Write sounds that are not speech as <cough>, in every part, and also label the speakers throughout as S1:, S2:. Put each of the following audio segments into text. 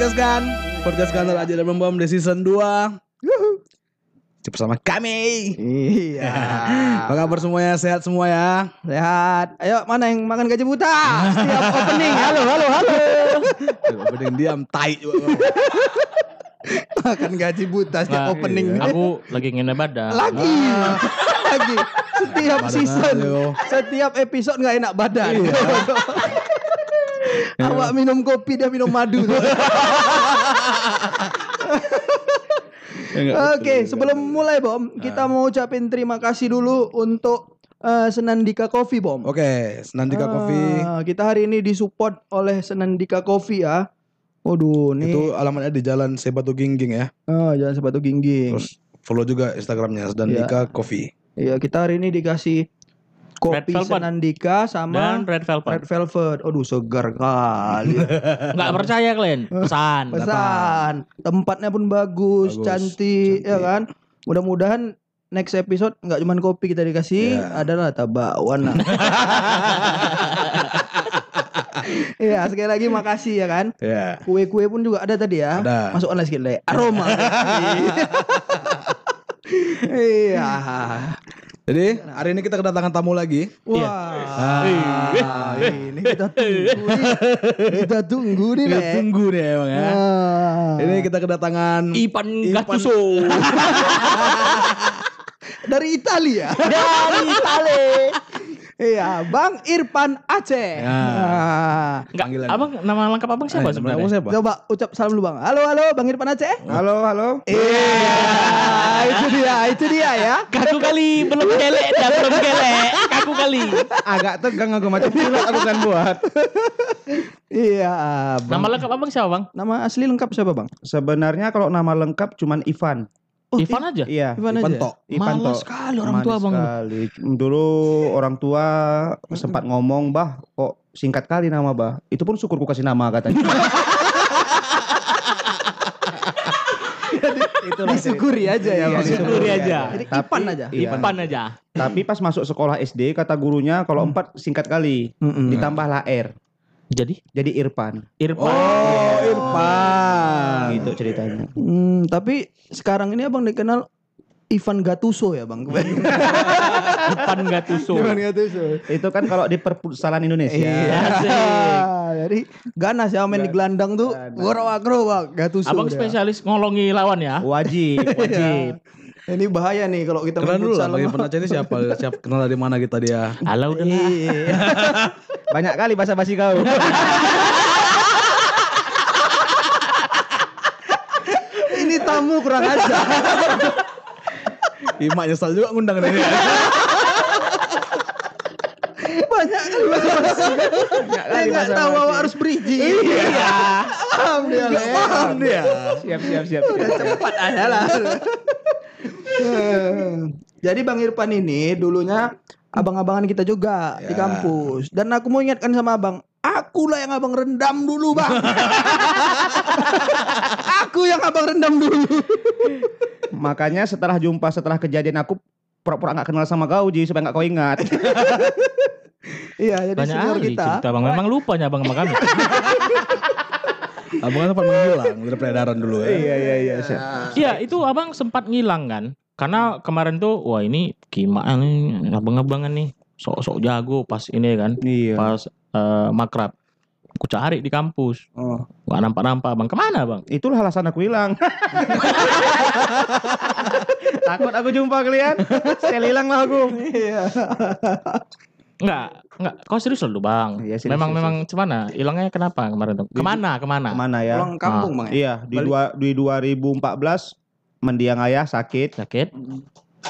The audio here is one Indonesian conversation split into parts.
S1: podcast kan podcast kantor aja dan membom di season 2 bersama kami
S2: Iya. <laughs>
S1: apa kabar semuanya sehat semua ya
S2: Sehat. Ayo mana yang makan gaji buta? Setiap opening. Halo, halo, halo.
S1: Bening diam tai juga <laughs>
S2: makan gaji buta setiap
S3: Nah,
S2: opening.
S3: Aku lagi ngene badan.
S2: Lagi. <laughs> Lagi. Setiap
S1: Badan
S2: season.
S1: ayo.
S2: Setiap episode nggak enak badan. Awak minum kopi dia minum madu. <laughs> Oke, sebelum mulai Bom, kita mau ucapin terima kasih dulu untuk eh, Senandika Coffee Bom.
S1: oke Senandika Coffee
S2: Ah, kita hari ini disupport oleh Senandika Coffee ya. Waduh, nih
S1: itu alamatnya di jalan Sebatu Gingging ya
S2: ah, jalan sepatu gingging.
S1: terus follow juga instagramnya Senandika Coffee
S2: Iya, kita hari ini dikasih kopi
S3: Red Velvet.
S2: Senandika sama
S3: Dan red velvet.
S2: Red Velvet. Aduh, segar kali. <laughs>
S3: Nggak percaya kalian? Pesan.
S2: Pesan. Tempatnya pun bagus,
S1: Bagus,
S2: cantik, ya
S1: cantik.
S2: kan? Mudah-mudahan next episode nggak cuma kopi kita dikasih,
S1: Ya.
S2: adalah tabakwan. nah. <laughs> Iya, sekali lagi makasih ya kan.
S1: ya
S2: Kue-kue pun juga ada tadi ya.
S1: Ada.
S2: Masuk online sedikit le. Aroma. <laughs> Iya.
S1: Jadi hari ini kita kedatangan tamu lagi
S2: Wah. Ah, ini kita tunggu nih. Kita tunggu nih,
S1: kita tunggu nih emang ya
S2: Ah.
S1: ini kita kedatangan
S3: Ipan
S1: Ipan-
S3: Gattuso. <laughs>
S2: dari Italia.
S3: Dari Itali.
S2: Iya, Bang Irfan Aceh.
S1: Ya.
S2: Nah,
S3: Enggak,
S1: Panggilan.
S3: abang nama lengkap abang siapa
S1: Eh,
S3: sebenarnya?
S1: siapa
S2: coba ucap salam dulu, Bang. Halo, halo, Bang Irfan Aceh.
S4: Halo, halo.
S2: Iya, itu dia, itu dia ya.
S3: Kaku kali belum gelek dah belum gelek. Kaku kali.
S4: Agak tegang aku macam pilot aku kan buat.
S2: Iya,
S3: Nama
S2: Bang.
S3: lengkap abang siapa bang?
S2: Nama asli lengkap siapa, Bang?
S4: Sebenarnya kalau nama lengkap cuman Ivan.
S2: Oh,
S3: Ivan aja.
S4: Iya.
S2: Ivan
S1: Ivan
S2: aja.
S4: Ivan
S3: Malas sekali orang tua
S4: Manis
S3: bang.
S4: sekali. Dulu orang tua sempat ngomong, "Bah, kok singkat kali nama, Bah?" Itu pun syukur ku kasih nama katanya. Itulah
S2: Disyukuri aja ya,
S4: Iya,
S2: Bang.
S3: disyukuri aja.
S2: Jadi
S4: Tapi-
S2: Ipan aja.
S4: Iya.
S3: Ipan aja.
S4: Tapi pas masuk sekolah SD kata gurunya kalau empat singkat kali,
S2: Mm-mm.
S4: ditambahlah R.
S3: Jadi
S4: Jadi Irfan.
S3: Irfan.
S1: oh Irfan
S4: Gitu ceritanya.
S2: Hmm, tapi sekarang ini Abang dikenal Ivan Gattuso ya, Bang. <laughs>
S3: Ipan Gattuso.
S2: Ivan Gattuso.
S4: Itu kan kalau di perpustakaan Indonesia.
S2: Iya. <laughs> Jadi ganas ya main di gelandang tuh. Goro agro bang. Gattuso.
S3: Abang
S2: dia.
S3: spesialis ngolongi lawan ya.
S4: Wajib, wajib. <laughs>
S2: Ini bahaya nih kalau kita
S1: Kenalan
S2: main
S1: dulu lah bagi penacah ini siapa siapa kenal dari mana kita dia
S3: Halo udah lah.
S2: Iya. <laughs>
S4: Banyak kali basa-basi kau. <laughs>
S2: Ini tamu kurang ajar.
S1: Imak nyesal juga ngundang ini
S2: Banyak kali nggak tahu bahwa harus bridging. Iya. Paham dia.
S1: Paham dia
S4: siap, siap, siap. siap.
S2: Cepat aja lah. <laughs> Jadi Bang Irfan ini dulunya abang-abangan kita juga di
S1: Ya.
S2: kampus. Dan aku mau ingatkan sama abang, aku lah yang abang rendam dulu bang. <laughs> aku yang abang rendam dulu. <laughs>
S4: Makanya setelah jumpa setelah kejadian aku pura-pura nggak kenal sama kau Ji supaya nggak kau ingat.
S2: iya, jadi
S3: Banyak
S2: senior kita.
S3: cerita bang. Memang lupanya abang sama kami.
S1: abang kan sempat menghilang dari peredaran dulu ya
S4: iya iya iya.
S3: Iya itu abang sempat ngilang kan. Karena kemarin tuh wah ini gimana nih abang-abangan nih sok-sok jago pas ini kan
S4: Iya.
S3: pas eh, makrab. Aku cari di kampus.
S2: Oh.
S3: Gak nampak-nampak bang. Ke mana bang?
S4: Itulah alasan aku hilang. <laughs> Takut aku jumpa kalian. Saya hilang lah aku.
S2: Iya.
S3: Enggak, enggak. Kau serius loh bang.
S4: Iya, serius,
S3: memang
S4: serius,
S3: memang cuman Hilangnya kenapa kemarin tuh? Ke mana?
S4: Ke mana? Ke mana ya?
S2: Pulang kampung bang ya.
S4: Iya di dua di 2014 mendiang ayah sakit
S3: Sakit?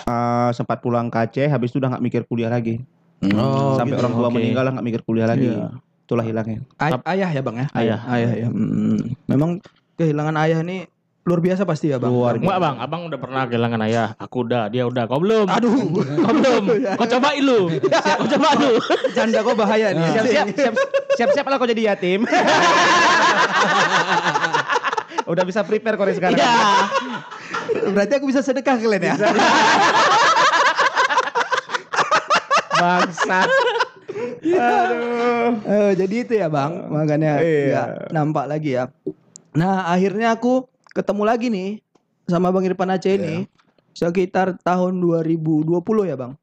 S4: eh, sempat pulang ke Aceh habis itu udah nggak mikir kuliah lagi
S1: oh
S4: sampai
S1: gitu.
S4: orang tua
S3: Oke.
S4: meninggal lah nggak mikir kuliah lagi
S2: Iya.
S4: itulah hilangnya
S2: Ay- ayah ya bang ya.
S3: Ayah.
S2: Ayah ya. Mm. Memang kehilangan ayah ini luar biasa pasti ya bang.
S4: Luar
S3: Enggak bang, abang udah pernah kehilangan ayah. Aku udah, dia udah. Kau belum?
S2: Aduh.
S3: Kau belum? <laughs> Kau cobain lu. <laughs> Kau coba lu. <laughs>
S2: Canda kok bahaya nih.
S4: siap siap siap siap siap lah kau jadi yatim udah bisa prepare kau sekarang
S3: Iya.
S2: Berarti aku bisa sedekah kalian ya.
S4: bangsat aduh
S2: Eh, jadi itu ya bang, makanya
S4: Iya.
S2: nggak nampak lagi ya. Nah, akhirnya aku ketemu lagi nih sama Bang Irfan Aceh ini sekitar tahun 2020 ya, Bang.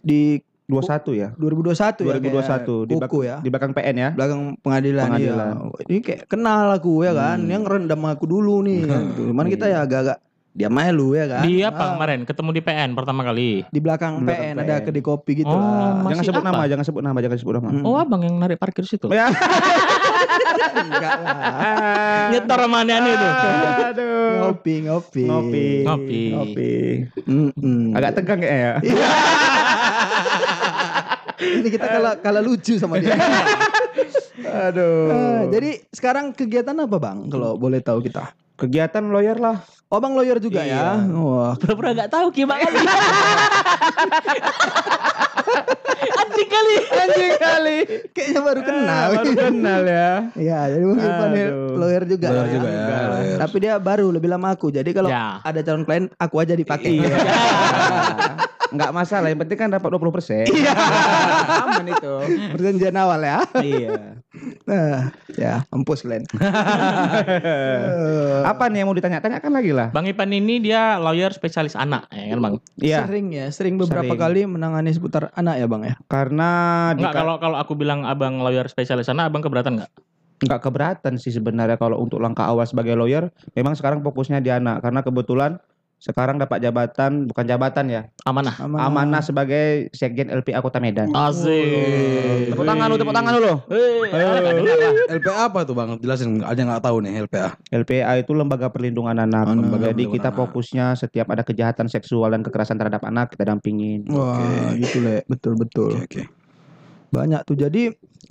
S2: Di
S4: 21 ya.
S2: 2021 ya.
S4: 2021
S2: kayak
S4: di,
S2: kuku ya.
S4: di belakang PN ya.
S2: belakang pengadilan,
S4: Pengadilan.
S2: iya. Ini kayak kenal aku ya kan.
S4: Hmm.
S2: Yang rendam aku dulu nih. kan. <laughs> Cuman kita ya agak-agak diam aja lu ya kan.
S3: Di apa
S2: Ah,
S3: kemarin? Ketemu di PN pertama kali.
S2: Di belakang,
S4: Di belakang
S2: PN, ada
S4: PN.
S2: kedai kopi gitu
S3: Oh,
S2: lah.
S4: Jangan sebut
S3: apa?
S4: nama, jangan sebut nama, jangan sebut nama.
S2: Hmm.
S3: Oh, abang yang narik parkir situ.
S4: Ya.
S2: Enggak lah. <laughs>
S3: Nyetor sama aneh itu.
S4: Aduh.
S2: Ngopi, ngopi.
S4: Ngopi.
S3: Ngopi.
S4: Ngopi.
S2: Mm-mm.
S4: Agak tegang kayaknya ya. <laughs>
S2: Ini kita kalah kalah lucu sama dia. <laughs>
S4: Aduh.
S2: Eh, jadi sekarang kegiatan apa bang? Kalau boleh tahu kita.
S4: Kegiatan lawyer lah.
S2: Oh bang lawyer juga ya. Wah.
S3: Pura-pura gak tahu gimana <laughs> kali. Anjing kali.
S4: Anjing kali.
S2: Kayaknya baru kenal.
S4: Baru kenal ya.
S2: Iya, jadi ini
S4: Aduh.
S2: lawyer juga.
S1: Lawyer
S2: ya.
S1: juga ya, lawyer.
S2: Tapi dia baru lebih lama aku. Jadi kalau
S3: Ya.
S2: ada calon klien aku aja dipakai.
S4: Iya. <laughs> Enggak masalah, yang penting kan dapat 20%.
S2: Iya. <laughs>
S4: Aman itu.
S2: Perjanjian awal ya.
S4: iya.
S2: Nah, ya, empus klien. <laughs>
S4: Apa nih yang mau ditanya-tanyakan lagi lah?
S3: Bang Ipan ini dia lawyer spesialis anak, ya kan Bang?
S4: Iya.
S2: Sering ya, sering beberapa
S4: Sering.
S2: kali menangani seputar anak ya bang ya.
S4: Karena
S3: Enggak kalau kalau aku bilang abang lawyer spesialis anak, abang keberatan nggak?
S4: nggak keberatan sih sebenarnya kalau untuk langkah awal sebagai lawyer memang sekarang fokusnya di anak karena kebetulan sekarang dapat jabatan bukan jabatan ya
S3: Amanah.
S2: Amanah.
S4: amanah sebagai sekjen LPA Kota Medan
S3: Asik.
S4: tepuk tangan lu tepuk tangan
S3: lah.
S1: LPA apa tuh bang? Jelasin ada yang nggak tahu nih LPA.
S4: LPA itu lembaga perlindungan anak
S1: Oh, lembaga
S4: jadi
S1: perlindungan
S4: kita
S1: anak.
S4: fokusnya setiap ada kejahatan seksual dan kekerasan terhadap anak kita dampingin
S2: Wah, gitu le, betul betul.
S1: Oke oke.
S2: Banyak tuh. Jadi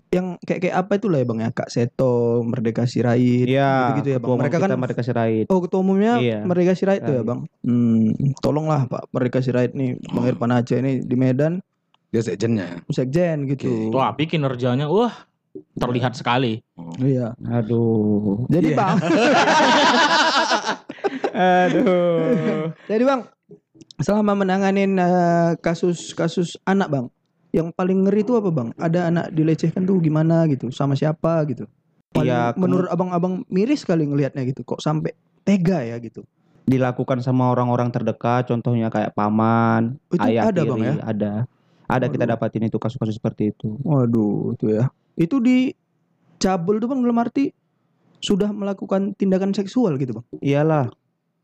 S2: yang kayak kayak apa itu lah ya bang ya Kak Seto, Merdeka Sirait,
S4: Iya
S2: gitu-gitu ya bang. Mereka kan
S4: Merdeka Sirait
S2: Oh ketua umumnya
S4: Iya.
S2: Merdeka Sirait tuh ya bang. Hmm, tolonglah Pak Merdeka Sirait nih Bang Irfan Aceh ini di Medan
S1: Dia sekjennya.
S2: sekjen gitu.
S3: Wah, tapi kinerjanya wah terlihat sekali.
S2: Iya.
S4: aduh
S2: Jadi
S1: Iya.
S2: bang, <laughs>
S4: aduh
S2: jadi bang selama menanganin eh, kasus-kasus anak bang, yang paling ngeri itu apa bang? Ada anak dilecehkan tuh gimana gitu, sama siapa gitu? Paling
S4: Iya, kemu-
S2: menurut abang-abang miris kali ngelihatnya gitu, kok sampai tega ya gitu.
S4: dilakukan sama orang-orang terdekat contohnya kayak paman
S2: Itu
S4: ayah
S2: ada, Bang,
S4: tiri,
S2: ya?
S4: ada ada kita
S2: Waduh.
S4: dapatin itu kasus-kasus seperti itu
S2: Waduh, itu ya. Itu di cabul tuh bang dalam arti sudah melakukan tindakan seksual gitu bang.
S4: iyalah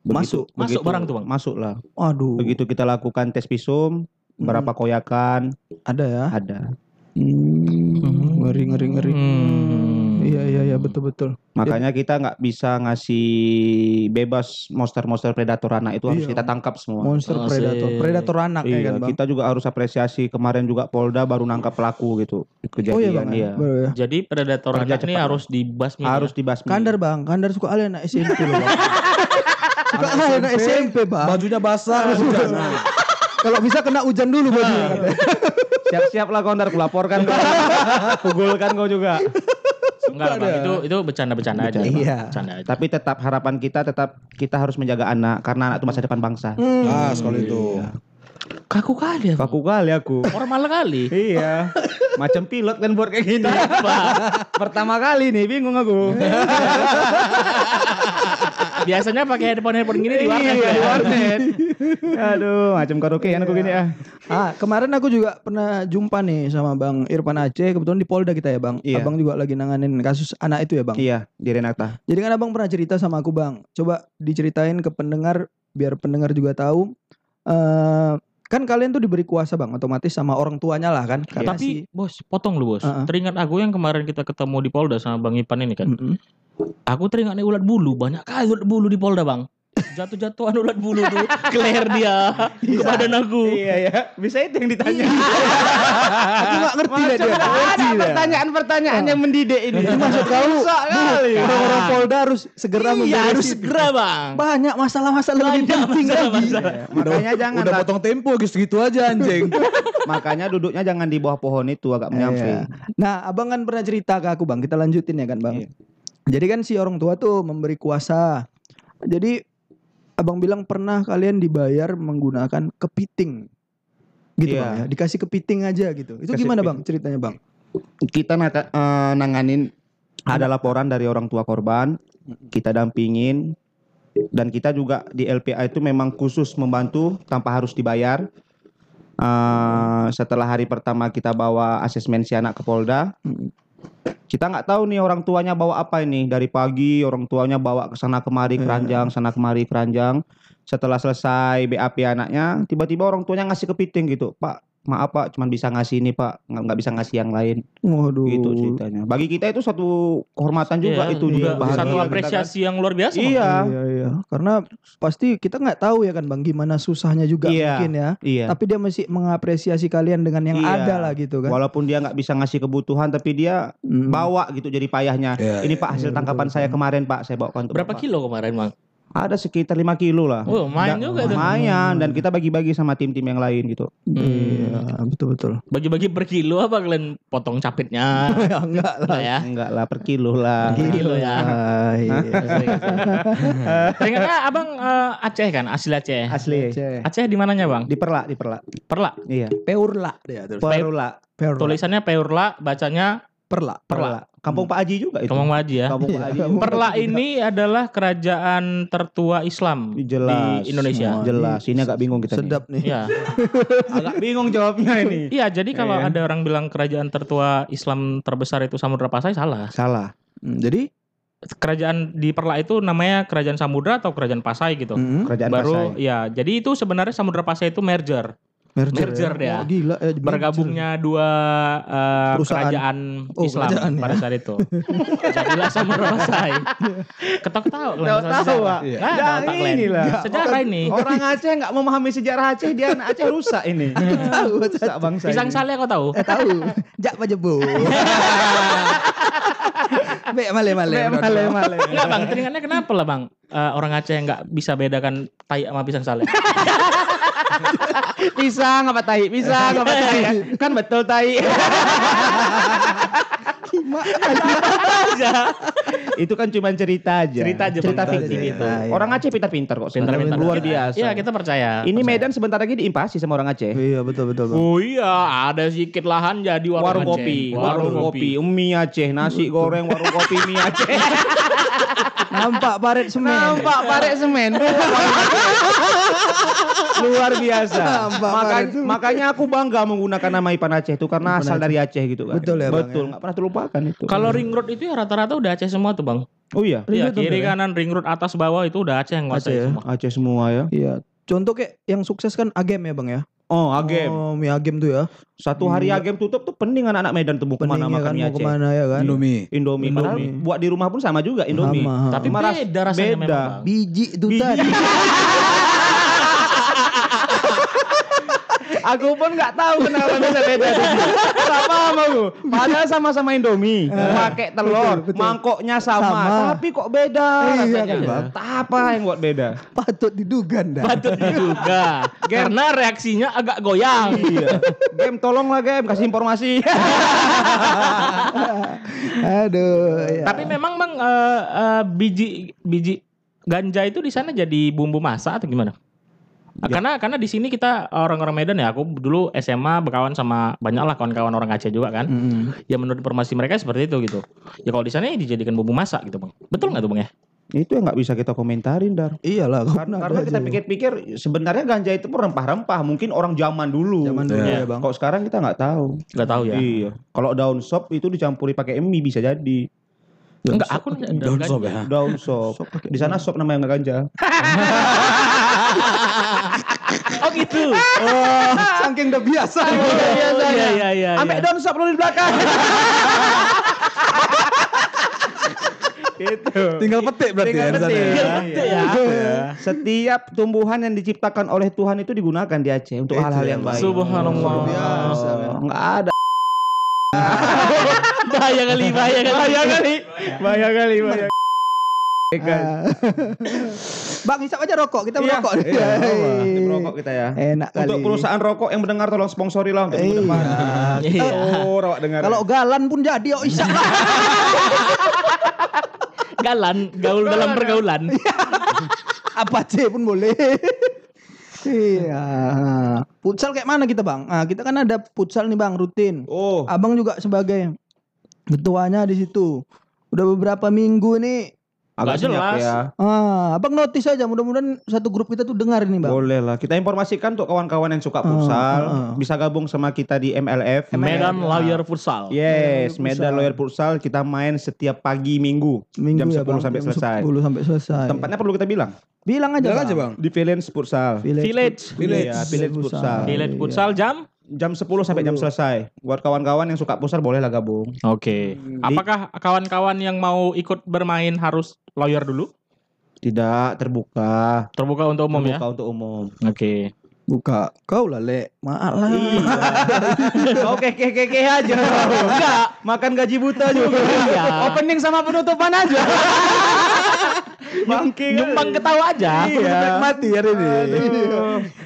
S2: Masuk,
S3: masuk barang tuh, Bang?
S4: masuk lah
S2: Waduh,
S4: begitu kita lakukan tes visum berapa koyakan
S2: ada ya.
S4: ada
S2: Hmm, ngeri ngeri ngeri.
S3: Hmm.
S2: Iya iya iya betul betul.
S4: makanya kita nggak bisa ngasih bebas monster-monster predator anak itu harus
S2: Iya.
S4: kita tangkap semua
S2: Monster
S3: Asik.
S2: predator, predator anak ya
S4: Iya,
S2: kan bang.
S4: kita juga harus apresiasi kemarin juga Polda baru nangkap pelaku gitu kejadian
S2: Oh iya bang.
S4: iya.
S2: Baru ya.
S3: Jadi predator
S4: Kerja
S3: anak ini
S4: cepat,
S3: harus dibasmi.
S4: harus
S3: ya?
S4: dibasmi
S2: Kandar bang, Kandar suka alih anak SMP loh bang. <laughs> suka
S1: anak
S2: SMP bang.
S1: Bajunya basah. <laughs>
S2: Kalau bisa kena hujan dulu bajunya. katanya.
S4: siap-siap lah Kondar kulaporkan kau pugulkan kau juga
S3: Enggak lah, Bang. Itu itu bercanda-bercanda aja. Bang.
S2: Iya.
S3: Bercanda aja.
S4: Tapi tetap harapan kita tetap kita harus menjaga anak karena anak itu masa depan bangsa.
S2: Hmm.
S1: Ah, sekali itu.
S3: Kaku kali ya.
S4: Kaku kali aku.
S3: Formal kali.
S4: iya. Macam pilot kan buat kayak gini. Pertama kali nih bingung aku. <laughs>
S3: Biasanya pakai headphone headphone gini di warnet.
S4: Iya,
S3: ya.
S4: di warnet. Aduh, macam karaokean aku gini ah.
S2: Ah, kemarin aku juga pernah jumpa nih sama Bang Irfan Aceh, kebetulan di Polda kita ya Bang.
S4: Iya.
S2: Abang juga lagi nanganin kasus anak itu ya Bang.
S4: Iya, di Renata.
S2: Jadi kan Abang pernah cerita sama aku Bang. Coba diceritain ke pendengar biar pendengar juga tahu. eh kan kalian tuh diberi kuasa Bang, otomatis sama orang tuanya lah kan. Karena
S3: Tapi
S2: si-
S3: bos, potong lu bos.
S2: Uh-uh.
S3: Teringat aku yang kemarin kita ketemu di Polda sama Bang Ipan ini kan.
S2: Mm-mm.
S3: Aku teringat nih ulat bulu, banyak kali ulat bulu di Polda bang. Jatuh-jatuhan ulat bulu tuh ke leher dia, ke badan aku.
S4: Iya ya, bisa itu yang ditanya.
S2: aku nggak ngerti deh dia.
S4: Ada pertanyaan-pertanyaan yang mendidik ini.
S2: Maksud kau
S4: Susah kali.
S2: orang-orang Polda harus segera
S3: Iya harus segera bang.
S2: Banyak masalah-masalah lebih penting lagi.
S4: Makanya jangan
S1: Udah
S4: lah.
S1: potong tempo gitu aja anjing. <laughs>
S4: Makanya duduknya jangan di bawah pohon itu agak menyamping.
S2: Iya. Nah, abang kan pernah cerita ke aku bang. Kita lanjutin ya kan bang. Jadi kan si orang tua tuh memberi kuasa. Jadi abang bilang pernah kalian dibayar menggunakan kepiting, gitu
S4: Iya.
S2: bang ya. Dikasih kepiting aja gitu. Itu
S4: Kasih
S2: gimana bang ceritanya bang?
S4: Kita naka- eh, nanganin ada laporan dari orang tua korban kita dampingin dan kita juga di LPA itu memang khusus membantu tanpa harus dibayar. Eh, setelah hari pertama kita bawa asesmen si anak ke Polda, kita nggak tahu nih orang tuanya bawa apa ini. Dari pagi orang tuanya bawa ke sana kemari keranjang sana kemari keranjang. Setelah selesai BAP anaknya tiba-tiba orang tuanya ngasih kepiting gitu. Pak maaf pak cuman bisa ngasih ini pak nggak nggak bisa ngasih yang lain
S2: Waduh.
S4: gitu ceritanya bagi kita itu satu kehormatan juga
S3: Iya,
S4: itu
S3: juga
S4: juga bahagia
S3: satu
S4: kita kan.
S3: apresiasi yang luar biasa.
S4: Iya
S2: Iya iya. Karena pasti kita nggak tahu ya kan bang gimana susahnya juga
S4: Iya.
S2: mungkin ya.
S4: iya
S2: Tapi dia masih mengapresiasi kalian dengan yang
S4: Iya.
S2: ada lah gitu kan.
S4: walaupun dia nggak bisa ngasih kebutuhan tapi dia
S2: Mm.
S4: bawa gitu jadi payahnya
S1: Iya,
S4: ini pak hasil
S2: iya,
S4: tangkapan
S2: betul,
S4: saya kemarin pak saya bawa untuk
S3: Berapa
S4: Bapak."
S3: kilo kemarin, Bang?
S4: Ada sekitar 5 kilo lah
S3: Oh, main
S4: Dan-
S3: juga tuh.
S4: lumayan dan kita bagi-bagi sama tim-tim yang lain gitu
S2: Iya betul betul.
S3: Bagi-bagi per kilo apa kalian potong capitnya? <laughs>
S2: ya enggak lah.
S3: Enggak ya?
S4: enggak lah per kilo lah
S3: Per kilo ya.
S2: Ah, iya.
S3: Teringatnya abang eh, Aceh kan, asli Aceh.
S4: asli
S2: Aceh.
S3: Aceh di mananya bang?
S4: di perlak di perlak
S3: Perla.
S4: iya
S2: Peurla dia terus.
S4: perlak
S2: Peurla.
S3: Tulisannya Peurla, bacanya
S2: Perla.
S4: perlak kampung Pak Haji juga itu
S3: Kampung Waji ya.
S4: kampung Pak
S2: Iya,
S4: Haji
S2: kampung-
S3: Perla ini adalah kerajaan tertua Islam
S4: jelas
S3: di Indonesia.
S2: Semua.
S4: jelas ini agak bingung kita.
S2: Sedap nih.
S3: Iya. <laughs>
S4: agak bingung jawabnya ini
S3: Iya, jadi kalau
S4: Iya.
S3: ada orang bilang kerajaan tertua Islam terbesar itu Samudra Pasai salah.
S4: salah
S2: Hmm, Jadi
S3: Kerajaan di Perla itu namanya Kerajaan Samudra atau Kerajaan Pasai gitu.
S2: mm,
S4: kerajaan
S3: Baru
S4: Pasai.
S3: ya, jadi itu sebenarnya Samudra Pasai itu merger.
S2: Merger,
S3: Merger
S2: ya.
S3: dia.
S2: Oh, gila ya, merger.
S3: Bergabungnya dua eh,
S2: Perusahaan.
S3: kerajaan
S2: Oh,
S3: Islam
S2: kerajaan ya.
S3: pada saat itu. Jadilah Samudra Pasai. Ketok-tahu kalian masalah
S4: Tahu-tahu,
S3: sejarah.
S4: Pak.
S1: Iya.
S4: Ya,
S3: otak kalian.
S4: inilah.
S3: Sejarah ini.
S4: orang Aceh nggak memahami sejarah Aceh dia anak Aceh rusak ini <laughs>
S2: Tahu,
S4: rusak bangsa
S3: Pisang
S4: ini.
S3: sale kau tahu?
S2: Eh tahu. Jak pajebu. <laughs> Bek male male.
S4: Male, male, male.
S3: Enggak bang, teringatnya kenapa lah bang? Eh, orang Aceh yang nggak bisa bedakan tai sama pisang sale. <laughs>
S4: pisang apa tai pisang apa tai kan betul tai
S3: aja.
S4: itu kan cuma cerita aja
S3: Cerita aja,
S4: cerita fiktif itu
S2: aja, iya.
S4: orang Aceh pintar-pintar kok
S3: Pintar-pintar.
S4: luar biasa
S3: Iya kita percaya.
S4: ini
S3: percaya.
S4: Medan sebentar lagi diimpasi sama orang Aceh
S2: Iya betul betul bang.
S3: Oh iya, ada sedikit lahan jadi warung,
S4: kopi
S3: Warung, kopi.
S4: mie Aceh nasi goreng warung kopi mie Aceh <laughs>
S2: Nampak paret semen.
S4: nampak paret semen <laughs> luar biasa
S2: Nampak
S4: Maka- makanya aku bangga menggunakan nama Ipan Aceh itu karena
S2: Ipan
S4: asal
S2: Aceh.
S4: dari Aceh gitu kan
S2: Betul ya, Bang,
S4: betul nggak pernah terlupakan itu
S3: Kalau ring road itu ya rata-rata udah Aceh semua tuh bang.
S4: oh iya
S2: Ring
S3: Iya
S2: road
S3: kiri
S2: ya?
S3: kanan ring road atas bawah itu udah Aceh yang
S2: Aceh
S3: nguasai
S2: ya?
S3: semua.
S4: Aceh semua ya
S2: Iya. Contoh kayak yang sukses kan Agem ya bang ya.
S4: Oh Agem
S2: Oh mie Agem tuh ya.
S4: satu hari
S2: Iya.
S4: Agem tutup tuh pening anak-anak Medan tuh mau ke mana
S2: Peningnya
S4: makan
S2: kan
S4: mie
S2: mau
S4: Aceh
S2: ke mana ya kan.
S1: Indomie.
S4: Indomie. Padahal
S2: Indomie.
S4: buat di rumah pun sama juga Indomie.
S2: Sama.
S3: Tapi beda rasanya
S4: beda.
S3: memang.
S2: Biji itu tadi. <laughs>
S4: Aku pun nggak tahu kenapa bisa beda. Tak paham aku. Padahal sama-sama Indomie, pakai telur,
S2: betul.
S4: mangkoknya sama,
S2: Sama.
S4: tapi kok beda
S2: Iya,
S4: rasanya.
S2: kan,
S4: apa yang buat beda?
S2: Patut diduga dah.
S3: Patut juga. <laughs> Karena reaksinya agak goyang.
S4: Iya. Game tolonglah game kasih informasi. <laughs>
S2: Aduh. Ya.
S3: Tapi memang bang eh, eh, biji biji ganja itu di sana jadi bumbu masak atau gimana?
S4: Ya.
S3: Karena karena di sini kita orang-orang Medan ya, aku dulu SMA berkawan sama banyak lah kawan-kawan orang Aceh juga kan.
S2: Mm-mm.
S3: Ya menurut informasi mereka seperti itu gitu. Ya kalau di sana ya dijadikan bumbu masak gitu bang. Betul nggak tuh bang ya?
S4: itu yang nggak bisa kita komentarin dar.
S2: Iyalah
S4: Karena, karena kita
S2: aja.
S4: pikir-pikir sebenarnya ganja itu pun rempah-rempah. Mungkin orang zaman dulu.
S2: zaman dulu
S3: Iya.
S2: ya bang.
S4: Kok sekarang kita nggak tahu.
S3: Nggak tahu ya.
S4: Iya. Kalau daun sop itu dicampuri pakai mie bisa jadi.
S3: Enggak, aku
S1: Daun
S3: ganja.
S1: sop ya.
S4: Daun sop. Di sana sop namanya nggak ganja. <laughs>
S3: Oh gitu. <laughs>
S2: Oh, saking udah biasa.
S3: biasa iya iya iya.
S4: Ambek daun sop lu di belakang. <laughs> itu.
S1: Tinggal petik berarti
S4: Tinggal
S1: ya.
S4: petik.
S1: ya.
S3: Tinggal petik ya.
S1: Iya.
S4: Setiap tumbuhan yang diciptakan oleh Tuhan itu digunakan di Aceh untuk hal-hal
S2: ya,
S4: yang baik.
S3: Subhanallah.
S2: Luar biasa, kan.
S4: Oh, Nggak ada. <laughs>
S3: bahaya kali, bahaya kali.
S4: Bahaya kali. Bahaya kali. Bahaya.
S2: Ah. Bang hisap aja rokok, kita
S4: Iya,
S2: merokok.
S4: iya, kita merokok kita ya.
S2: Enak kali.
S4: Untuk perusahaan rokok yang mendengar tolong sponsori lah untuk.
S3: Iya.
S4: Oh, rawak dengar.
S2: Kalau galan pun jadi oh isap lah. <laughs>
S3: Galan, gaul dalam pergaulan. <laughs>
S2: Apa C pun boleh. Iya. Futsal kayak mana kita bang? Nah, kita kan ada futsal nih bang rutin.
S4: Oh,
S2: Abang juga sebagai ketuanya di situ. Udah beberapa minggu nih
S3: Nggak
S4: senyap
S3: jelas.
S4: ya.
S2: Ah, abang notice aja. Mudah-mudahan satu grup kita tuh dengar ini bang.
S4: Boleh lah. Kita informasikan untuk kawan-kawan yang suka
S2: Ah,
S4: futsal
S2: ah.
S4: bisa gabung sama kita di MLF.
S3: Medan Lawyer Futsal.
S4: Yes. Medan Lawyer Futsal kita main setiap pagi Minggu.
S2: Minggu
S4: jam
S2: ya,
S4: 10
S2: Bang.
S4: sampai
S2: Jam
S4: selesai.
S2: 10 sampai selesai.
S4: Tempatnya perlu kita bilang.
S2: Bilang aja,
S1: Bilang
S2: bang.
S1: aja bang.
S4: Di Village Futsal.
S3: Village.
S1: Village.
S4: Iya, Village Futsal.
S3: Village. Futsal jam?
S4: Jam 10 sampai jam
S2: 10.
S4: selesai. Buat kawan-kawan yang suka futsal boleh lah gabung.
S3: Oke. Apakah kawan-kawan yang mau ikut bermain harus lawyer dulu?
S4: Tidak terbuka.
S3: Terbuka untuk umum ya?
S4: terbuka untuk umum.
S3: Oke.
S2: Buka. Kau lah, Le. Maaf lah. <laughs>
S4: Oke, keke keke aja. Enggak, makan gaji buta juga.
S3: Iya.
S4: Opening sama penutupan aja. Bangke.
S3: Nyumbang ketawa aja.
S4: Iya.
S2: mati hari ini.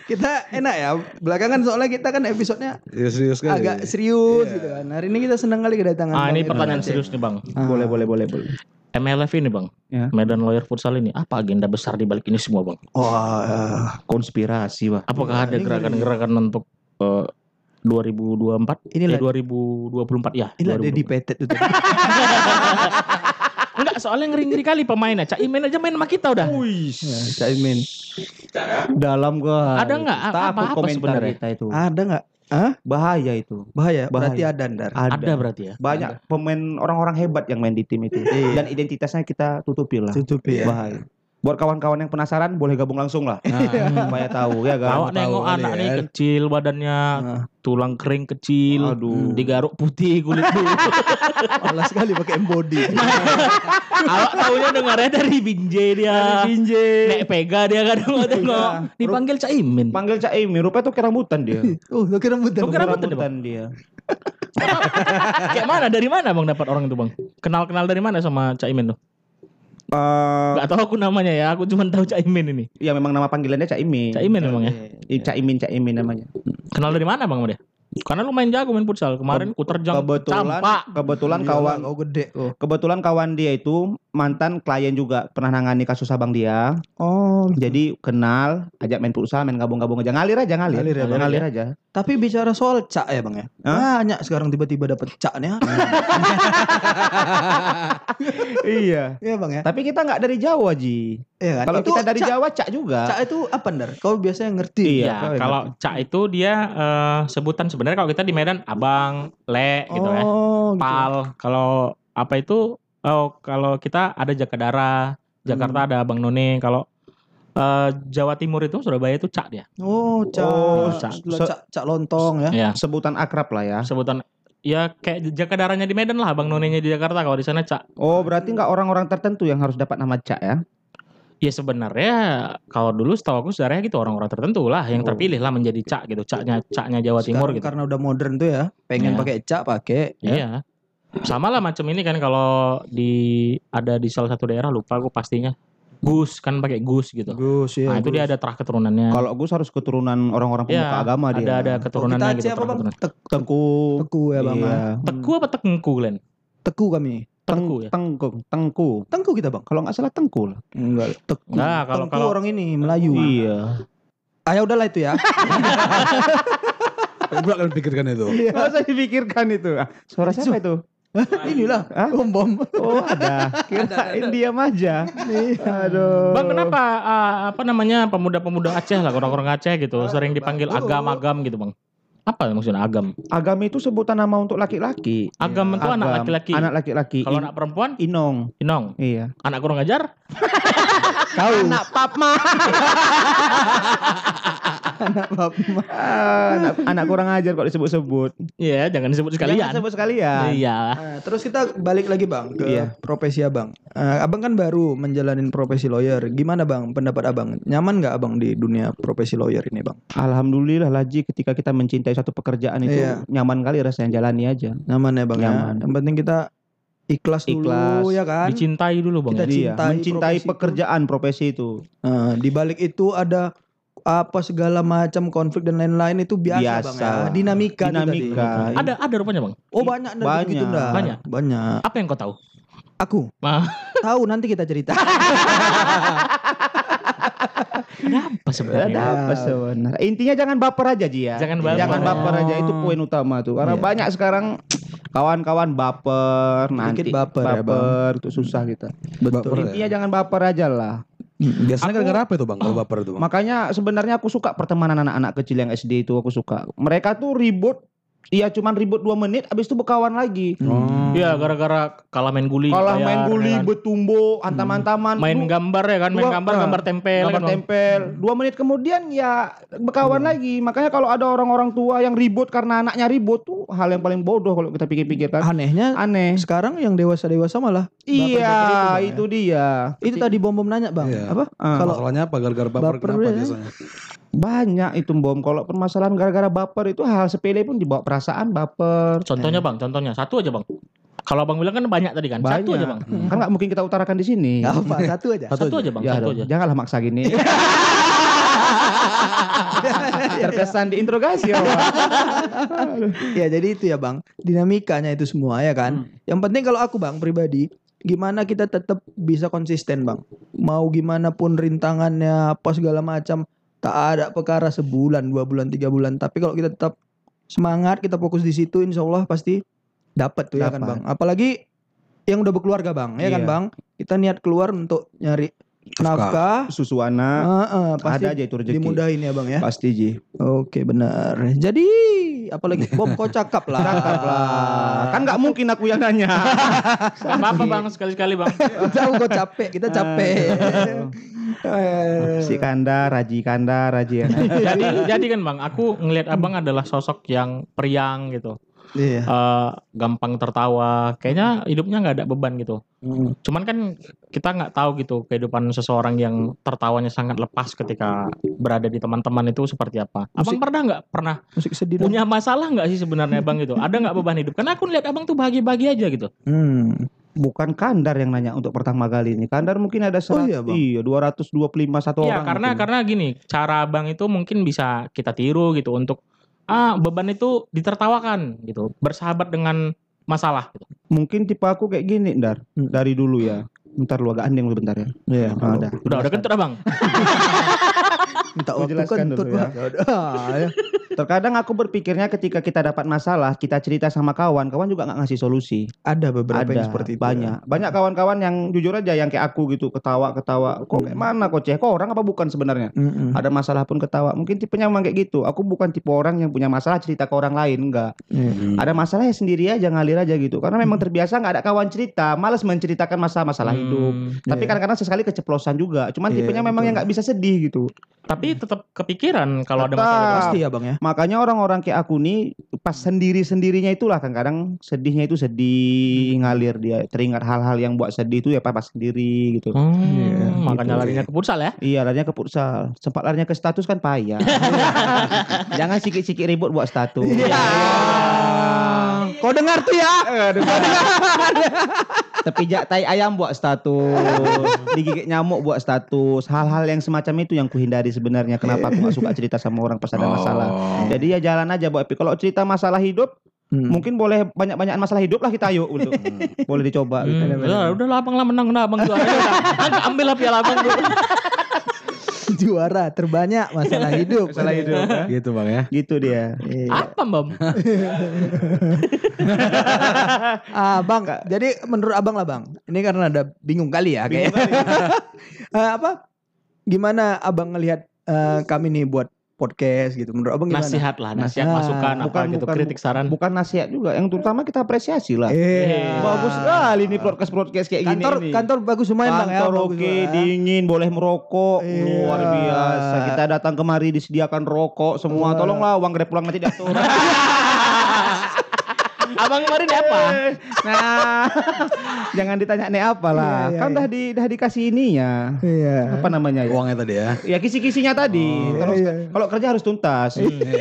S2: kita enak ya. Belakangan soalnya kita kan episodenya
S1: Ya, serius kan.
S2: agak serius gitu kan. Hari ini kita senang kali kedatangan.
S3: Ah,
S2: Bang
S3: ini pertanyaan
S2: Aceh.
S3: serius nih, Bang.
S2: Ah.
S4: Boleh, boleh, boleh, boleh.
S3: MLF ini, Bang.
S4: Ya.
S3: Medan Lawyer Futsal ini apa agenda besar di balik ini semua, Bang?
S2: Wah,
S4: Konspirasi, Pak.
S3: Apakah ada gerakan-gerakan untuk eh, 2024?
S2: Inilah-
S3: eh, 2024 ya.
S2: inilah
S3: 2024.
S2: Dedi Petet itu. <laughs>
S3: Enggak, soalnya ngeri-ngeri kali pemainnya. Cak Imin aja main sama kita udah.
S4: Wih.
S2: Ya, Caimin.
S4: Dalam gua.
S3: Ada nggak?
S4: Takut
S3: Apa-apa
S4: komentar
S3: sebenarnya?
S4: kita itu.
S2: Ada nggak? Hah?
S4: Bahaya itu.
S2: Bahaya.
S4: Bahaya.
S2: Berarti ada ndar.
S3: Ada berarti ya.
S4: Banyak pemain orang-orang hebat yang main di tim itu. Dan identitasnya kita tutupi lah.
S2: Tutupi ya.
S4: Bahaya. Buat kawan-kawan yang penasaran boleh gabung langsung lah.
S3: Nah, <laughs>
S4: Supaya tahu ya kan.
S3: Awak nengok anak nih
S1: kan.
S3: kecil badannya,
S2: Nah,
S3: tulang kering kecil,
S4: Aduh.
S3: digaruk putih kulit dulu. <laughs>
S2: malas sekali pakai embody. <laughs>
S3: Awak tahunya dengarnya dari Binjai dia.
S4: Binjai.
S3: Nek Pega dia kadang tengok. Dipanggil Cak Imin.
S4: Panggil Cak Imi, rupanya tuh kayak rambutan dia.
S2: oh, lo kira muter.
S3: Lo kira rambutan,
S4: rambutan dia.
S3: Kayak mana? Dari mana Bang dapat orang itu Bang? Kenal-kenal dari mana sama Cak Imin tuh?
S4: Eh,
S3: Gak tahu aku namanya ya, aku cuma tahu Cak Imin ini.
S4: ya memang nama panggilannya Cak Imin.
S3: Cak Imin memang ya.
S4: Ih, Cak Imin, Cak Imin namanya.
S3: Kenal dari mana Bang dia? Karena lu main jago main futsal. Kemarin ku terjang
S4: Kebetulan,
S3: campak.
S4: kebetulan
S2: Iya,
S4: kawan,
S2: Kau gede kok.
S4: kebetulan kawan dia itu mantan klien juga pernah nangani kasus abang dia.
S2: Oh,
S4: Jadi kenal, ajak main futsal, main gabung-gabung aja, ngalir aja, ngalir,
S2: Ngalir ya, Bang.
S4: ngalir aja.
S2: tapi bicara soal cak ya bang ya. Banyak sekarang tiba-tiba dapat caknya. <laughs>
S4: iya.
S2: Iya bang ya.
S4: Tapi kita nggak dari Jawa ji.
S2: Iya kan.
S4: Kalau kita dari
S2: cak,
S4: Jawa cak juga.
S2: Cak itu apa ndar? Kau biasanya ngerti.
S4: Iya,
S3: Iya,
S4: kau
S3: kalau Cak itu dia eh, sebutan sebenarnya kalau kita di Medan abang, le gitu ya.
S2: Oh, gitu.
S3: Pal. Kalau apa itu oh kalau kita ada Jakadara, Jakarta ada Abang None. Kalau eh, Jawa Timur itu Surabaya itu Cak dia.
S2: Oh, cak.
S4: Oh,
S2: cak, cak, cak lontong ya.
S3: Ya.
S4: Sebutan akrab lah ya.
S3: Sebutan ya kayak Jakadaranya di Medan lah, Abang Nonenya di Jakarta. Kalau di sana Cak.
S4: Oh, berarti nggak orang-orang tertentu yang harus dapat nama cak ya?
S3: Ya sebenarnya kalau dulu setahu aku sebenarnya gitu orang-orang tertentu lah yang
S4: Oh.
S3: terpilih lah menjadi Cak gitu. Caknya Caknya Jawa Timur
S2: Sekarang
S3: gitu.
S2: Karena udah modern tuh ya. Pengen
S3: Iya.
S2: pakai cak pakai. ya.
S3: Iya. Sama lah macam ini kan kalau di ada di salah satu daerah lupa aku pastinya. Gus kan pakai Gus gitu.
S2: Gus ya.
S3: nah, itu
S2: Gus.
S3: dia ada terah keturunannya.
S4: Kalau Gus harus keturunan orang-orang pemuka
S3: Iya,
S4: agama
S3: ada
S4: dia.
S3: ada
S2: Oh,
S3: keturunannya
S2: kita
S3: gitu.
S2: Apa bang?
S3: keturunan.
S2: Tek-
S4: Teku.
S2: teku ya bang.
S4: Iya.
S2: ah.
S3: Teku apa tekengku Glen?
S2: Teku kami.
S3: Teku ya.
S4: Tengku, tengku.
S2: Tengku kita bang.
S4: Kalau nggak salah tengku lah.
S2: Enggak. Teku.
S3: Nah, kalau-
S2: Tengku
S3: kalau-
S2: orang ini Melayu.
S4: Iya.
S2: Ah ya udahlah itu ya. <laughs>
S1: Gue akan pikirkan itu.
S4: Nggak usah dipikirkan itu. Ah, Suara siapa itu? <laughs>
S2: Inilah
S4: Hah?
S2: bom bom.
S4: Oh ada. <laughs> Kirain diam aja. <laughs> Aduh.
S3: Bang kenapa ah, apa namanya pemuda-pemuda Aceh lah orang-orang Aceh gitu sering dipanggil agam-agam gitu bang? Apa maksudnya agam?
S4: Agam itu sebutan nama untuk laki-laki.
S3: Agam itu anak
S4: Agam.
S3: laki-laki.
S4: Anak laki-laki.
S3: Kalau anak perempuan
S4: Inong.
S3: Inong.
S4: Iya.
S3: Anak kurang ajar?
S2: Kau
S4: Anak papma. <laughs>
S2: anak.
S4: Ah, anak, anak kurang ajar kok disebut-sebut.
S3: Iya, jangan disebut sekalian.
S4: Jangan sebut sekalian.
S3: Iya.
S2: Nah, terus kita balik lagi bang ke
S4: Iya.
S2: profesi abang. Eh, abang kan baru menjalanin profesi lawyer. Gimana bang pendapat abang? Nyaman nggak abang di dunia profesi lawyer ini bang?
S4: Alhamdulillah Laji ketika kita mencintai satu pekerjaan itu
S2: Iya.
S4: nyaman kali rasanya jalani aja.
S2: Nyaman ya bang
S4: Nyaman.
S2: ya. Yang penting kita ikhlas,
S4: Ikhlas.
S2: dulu ya kan.
S3: Dicintai dulu bang.
S2: Kita
S3: ya?
S4: Iya,
S2: cintai
S4: mencintai
S2: profesi itu.
S4: pekerjaan profesi itu.
S2: Nah, di balik itu ada apa segala macam konflik dan lain-lain itu biasa, bang
S4: Biasa.
S2: ya. Dinamika. itu
S4: Dinamika.
S2: tadi.
S3: Ada ada rupanya bang.
S2: Oh banyak
S4: Banyak.
S2: begitu ndak?
S3: Banyak.
S2: Banyak.
S3: Apa yang kau tahu?
S2: Aku
S3: Ah. <laughs>
S2: tahu nanti kita cerita.
S3: Ada apa sebenarnya?
S4: Ada apa sebenarnya? Intinya jangan baper aja Ji ya.
S3: Jangan baper.
S4: Jangan baper aja itu poin utama tuh. Karena
S2: Iya.
S4: banyak sekarang Kawan-kawan baper, nanti
S2: Dikit baper ya,
S4: baper itu susah kita.
S1: Baper ya.
S4: Intinya jangan baper aja lah.
S1: Biasanya gara-gara apa itu bang? Kalau baper itu bang?
S4: Makanya sebenarnya aku suka pertemanan anak-anak kecil yang SD itu aku suka. Mereka tuh ribut Iya cuman ribut 2 menit habis itu berkawan lagi.
S1: Oh.
S3: Iya gara-gara kalah main guli.
S4: Kalah main guli,
S3: ya kan.
S4: betumbo, antam-antaman.
S3: main
S4: Du-
S3: gambar ya kan, main
S4: dua-
S3: gambar,
S4: ah,
S3: gambar tempel
S4: gambar
S3: kan, Bang.
S4: tempel. Dua menit kemudian ya berkawan lagi. Makanya kalau ada orang-orang tua yang ribut karena anaknya ribut tuh hal yang paling bodoh kalau kita pikir-pikir kan.
S2: Anehnya
S4: Aneh.
S2: sekarang yang dewasa-dewasa malah
S4: Iya,
S2: Bang, ya.
S4: itu dia.
S2: itu tadi bom bom nanya bang
S1: Iya.
S2: apa
S4: Ah.
S2: kalau
S1: Masalahnya apa? Gara-gara baper,
S2: Baper
S1: kenapa
S2: ya.
S1: biasanya?
S4: Banyak itu bom. Kalau permasalahan gara-gara baper itu hal sepele pun dibawa perasaan baper.
S3: Contohnya bang, contohnya satu aja bang. Kalau abang bilang kan banyak tadi kan,
S4: Banyak.
S3: satu aja bang.
S4: Kan nggak mungkin kita utarakan di sini.
S2: apa satu aja
S3: Satu, aja bang,
S4: Ya,
S3: satu aja.
S4: janganlah maksa gini. <laughs> Terkesan diinterogasi ya. <laughs>
S2: Ya jadi itu ya bang dinamikanya itu semua ya kan yang penting kalau aku bang pribadi gimana kita tetap bisa konsisten bang mau gimana pun rintangannya apa segala macam tak ada perkara sebulan dua bulan tiga bulan. Tapi kalau kita tetap semangat kita fokus di situ insya Allah pasti dapat tuh ya kan bang? Apalagi yang udah berkeluarga bang. Ya kan
S4: Iya.
S2: bang? Kita niat keluar untuk nyari nafkah
S4: Susu anak
S2: Heeh, pasti
S4: ada aja itu rezeki.
S2: dimudahin ya bang ya
S4: Pasti Ji.
S2: Oke benar. Jadi apalagi bom kau cakap lah.
S4: Cakap lah. Kan nggak mungkin aku yang nanya.
S3: Gak apa-apa bang, sekali-sekali bang. <laughs>
S2: Tahu kau capek, kita capek. Eh,
S4: si Kanda, Raji Kanda, Raji ya.
S3: jadi, jadi kan bang, aku ngelihat abang adalah sosok yang periang gitu.
S2: Iya.
S3: Eh, gampang tertawa. Kayaknya hidupnya nggak ada beban gitu.
S2: Hmm.
S3: Cuman kan kita nggak tahu gitu kehidupan seseorang yang tertawanya sangat lepas ketika berada di teman-teman itu seperti apa. Abang
S2: Musik-
S3: pernah nggak pernah
S2: Musik sedih dong.
S3: punya masalah nggak sih sebenarnya bang gitu? Ada nggak beban hidup? Karena aku lihat abang tuh bahagia-bahagia aja gitu.
S2: Hmm.
S4: Bukan Kandar yang nanya untuk pertama kali ini. Kandar mungkin ada
S2: Oh
S4: serat,
S2: iya, Bang.
S4: iya 225 satu
S3: Iya
S4: orang.
S3: karena
S4: mungkin.
S3: karena gini cara abang itu mungkin bisa kita tiru gitu untuk ah beban itu ditertawakan gitu bersahabat dengan masalah gitu.
S4: mungkin tipe aku kayak gini, Dar.
S2: Hmm.
S4: Dari dulu ya. Bentar lu agak andeng lu bentar ya.
S2: Iya.
S4: Ah, ada.
S3: Udah udah kentut abang. <laughs>
S2: Minta waktu kentut
S4: dulu ya. <laughs>
S2: Ya.
S4: Terkadang aku berpikirnya ketika kita dapat masalah, kita cerita sama kawan, kawan juga nggak ngasih solusi.
S2: Ada beberapa
S4: ada
S2: yang seperti itu. ya.
S4: banyak banyak kawan-kawan yang jujur aja yang kayak aku gitu ketawa ketawa kok kayak mana kok ceh kok orang apa bukan sebenarnya
S2: Mm-mm.
S4: ada masalah pun ketawa mungkin tipenya memang kayak gitu aku bukan tipe orang yang punya masalah cerita ke orang lain enggak
S2: Iya.
S4: ada masalah ya sendiri aja ngalir aja gitu karena memang terbiasa nggak ada kawan cerita malas menceritakan masalah-masalah hidup
S3: Hmm,
S4: tapi
S2: Iya.
S4: kadang-kadang sesekali keceplosan juga cuman
S2: Iya,
S4: tipenya memang
S2: betul.
S4: yang nggak bisa sedih gitu
S3: Tapi tetap kepikiran kalau ada masalah.
S2: Pasti ya bang ya.
S4: makanya orang-orang kayak aku nih pas sendiri-sendirinya itulah kadang-kadang sedihnya itu sedih ngalir dia teringat hal-hal yang buat sedih itu ya pas sendiri gitu
S3: Hmm,
S2: Iya,
S3: makanya
S2: gitu.
S3: larinya ke futsal ya.
S4: Iya, larinya ke futsal. Sempat larinya ke status kan payah. <laughs> Jangan sikit-sikit ribut buat status.
S2: Iya. Kau dengar tuh ya?
S4: Terpijak tai ayam buat status. Digigit nyamuk buat status. Hal-hal yang semacam itu yang kuhindari sebenarnya. Kenapa aku gak suka cerita sama orang pas ada masalah.
S1: Oh.
S4: Jadi ya jalan aja buat Kalau cerita masalah hidup,
S2: Hmm.
S4: mungkin boleh banyak-banyak masalah hidup lah kita yuk gitu. boleh dicoba. gitu.
S3: Hmm, udah, udah lah abang lah menang nah abang udah. <laughs> Angkat ambil lah piala abang. <laughs>
S2: Juara terbanyak masalah <laughs> hidup.
S4: Masalah hidup. ya.
S1: Gitu bang ya.
S4: Gitu dia.
S2: Iya.
S3: Apa bang? <laughs>
S2: Ah bang, jadi menurut abang lah bang, ini karena ada bingung kali ya kayak. Eh, apa? Gimana abang ngelihat eh, kami nih buat podcast gitu? Menurut abang gimana?
S3: Nasihat lah, nasihat
S2: Nah,
S3: masukan apa
S4: bukan-
S3: gitu,
S4: bukan-
S3: kritik saran.
S4: Bukan nasihat juga. Yang terutama kita apresiasi lah.
S2: Iya.
S4: Bagus sekali nih podcast-podcast kayak
S2: Kantor
S4: gini nih.
S2: kantor bagus lumayan bang ya.
S4: Kantor oke,
S2: Bang.
S4: dingin, boleh merokok,
S2: Iya.
S4: luar biasa. Kita datang kemari disediakan rokok semua.
S2: Wah.
S4: Tolonglah uang grab pulang nanti diatur. <laughs>
S3: abang kemarin apa?
S4: nah, <laughs> jangan ditanya nih apa lah.
S2: Iya, iya,
S4: kan
S2: iya.
S4: dah di dah dikasih ininya.
S2: Iya.
S4: Apa namanya ya?
S1: Uangnya tadi ya.
S4: Ya kisi-kisinya tadi.
S2: Oh,
S4: kalau
S2: iya, iya.
S4: kalau kerja harus tuntas.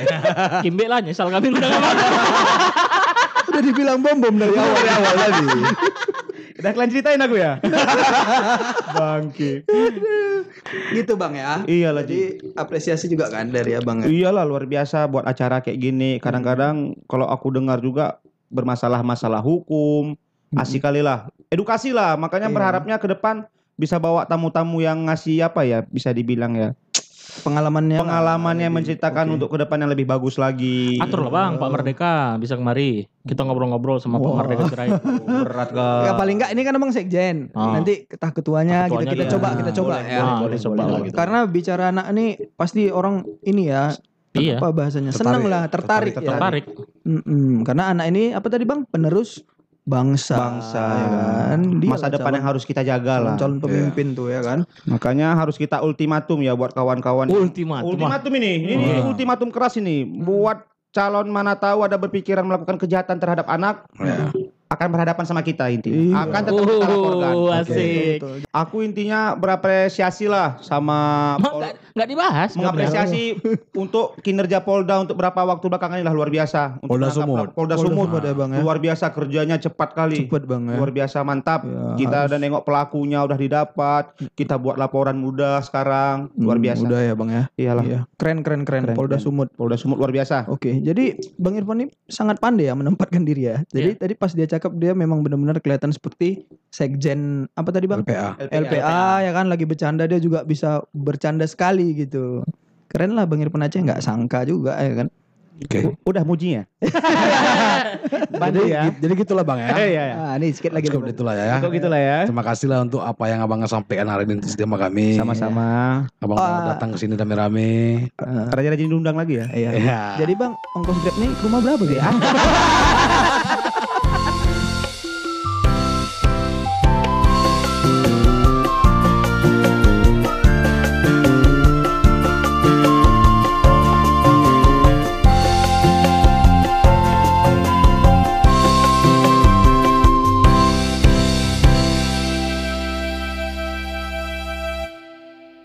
S4: <laughs>
S3: Kimbe lah nyesal kami udah <laughs>
S2: Udah dibilang bom bom dari awal dari awal tadi.
S4: Udah kalian ceritain aku ya. Bangke.
S2: gitu bang ya.
S4: Iyalah
S2: Jadi apresiasi juga kan dari abang ya.
S4: Iyalah luar biasa buat acara kayak gini. Kadang-kadang kalau aku dengar juga bermasalah-masalah hukum, asik kali lah. Edukasi lah. Makanya
S2: Iya.
S4: berharapnya ke depan bisa bawa tamu-tamu yang ngasih apa ya, bisa dibilang ya.
S2: pengalamannya.
S4: pengalamannya
S2: Lebih-
S4: menceritakan
S2: oke.
S4: untuk ke depan yang lebih bagus lagi.
S3: Atur lah bang, Pak Merdeka bisa kemari. Kita ngobrol-ngobrol sama Pak
S2: Wah.
S3: Merdeka Sirait.
S4: Berat ke.
S2: Ya paling enggak ini kan emang sekjen.
S3: Ah.
S2: Nanti ketah ketuanya,
S3: Ketuanya
S2: kita kita
S3: dia.
S2: coba, kita coba
S4: Boleh,
S2: ya.
S4: Boleh,
S3: coba
S4: boleh,
S3: lah
S4: boleh.
S3: gitu.
S2: Karena bicara anak ini pasti orang ini ya
S3: Iya,
S2: apa bahasanya
S1: Tertarik.
S2: seneng lah tertarik,
S1: Tertarik,
S2: ya.
S3: tertarik.
S2: Karena anak ini apa tadi bang penerus bangsa,
S4: Bangsa,
S2: ya kan. Dia
S4: Masa depan
S2: calon-
S4: yang harus kita jaga lah.
S2: calon pemimpin tuh ya kan.
S4: Makanya harus kita ultimatum ya buat kawan-kawan.
S3: Ultimatum.
S4: Ultimatum ini, ini
S3: Wah.
S4: ultimatum keras ini. Buat calon mana tahu ada berpikiran melakukan kejahatan terhadap anak,
S1: Ya.
S4: Akan berhadapan sama kita intinya.
S2: Iya.
S4: Akan tetap kita laporkan.
S3: Oh,
S1: Oke.
S3: asik.
S2: Betul.
S4: Aku intinya berapresiasi lah sama
S3: nggak nggak dibahas.
S4: mengapresiasi <laughs> untuk kinerja Polda untuk berapa waktu belakangan ini lah luar biasa. Untuk
S1: Polda Sumut.
S4: Polda,
S2: Polda
S4: Sumut.
S2: Sumut ya, Bang, ya.
S4: Luar biasa kerjanya cepat kali.
S2: Cepet bang ya.
S4: Luar biasa mantap.
S2: Ya,
S4: kita
S2: harus.
S4: udah nengok pelakunya udah didapat. Kita buat laporan mudah sekarang. Luar
S2: Hmm,
S4: biasa.
S2: Udah ya bang ya.
S4: Iyalah.
S2: Iya. Keren keren keren.
S4: Keren,
S2: Polda
S4: keren.
S2: Sumut.
S4: Polda Sumut luar biasa.
S2: Oke, jadi Bang Irfan ini sangat pandai ya menempatkan diri ya. Jadi
S3: Iya.
S2: tadi pas dia cakap dia memang benar-benar kelihatan seperti sekjen apa tadi Bang?
S1: LPA.
S2: LPA, ya kan lagi bercanda dia juga bisa bercanda sekali gitu. Keren lah Bang Irfan Aceh nggak sangka juga ya kan.
S1: Oke.
S4: U- Udah mujinya. <laughs>
S1: Jadi,
S4: Bantu ya.
S1: jadi gitulah bang ya.
S4: Iya, iya.
S2: Ah, ini sedikit lagi
S1: Cukup
S2: nih, Bang.
S1: itulah ya.
S4: Kok gitulah ya.
S1: Terima kasih lah untuk apa yang abang sampaikan hari ini sama kami.
S4: Sama-sama.
S1: Abang
S2: Ah.
S1: datang ke sini rame-rame.
S2: Ah,
S4: Raja-raja diundang lagi ya.
S2: iya.
S1: Iya.
S2: Jadi Bang ongkos grab nih ke rumah berapa ya? <laughs>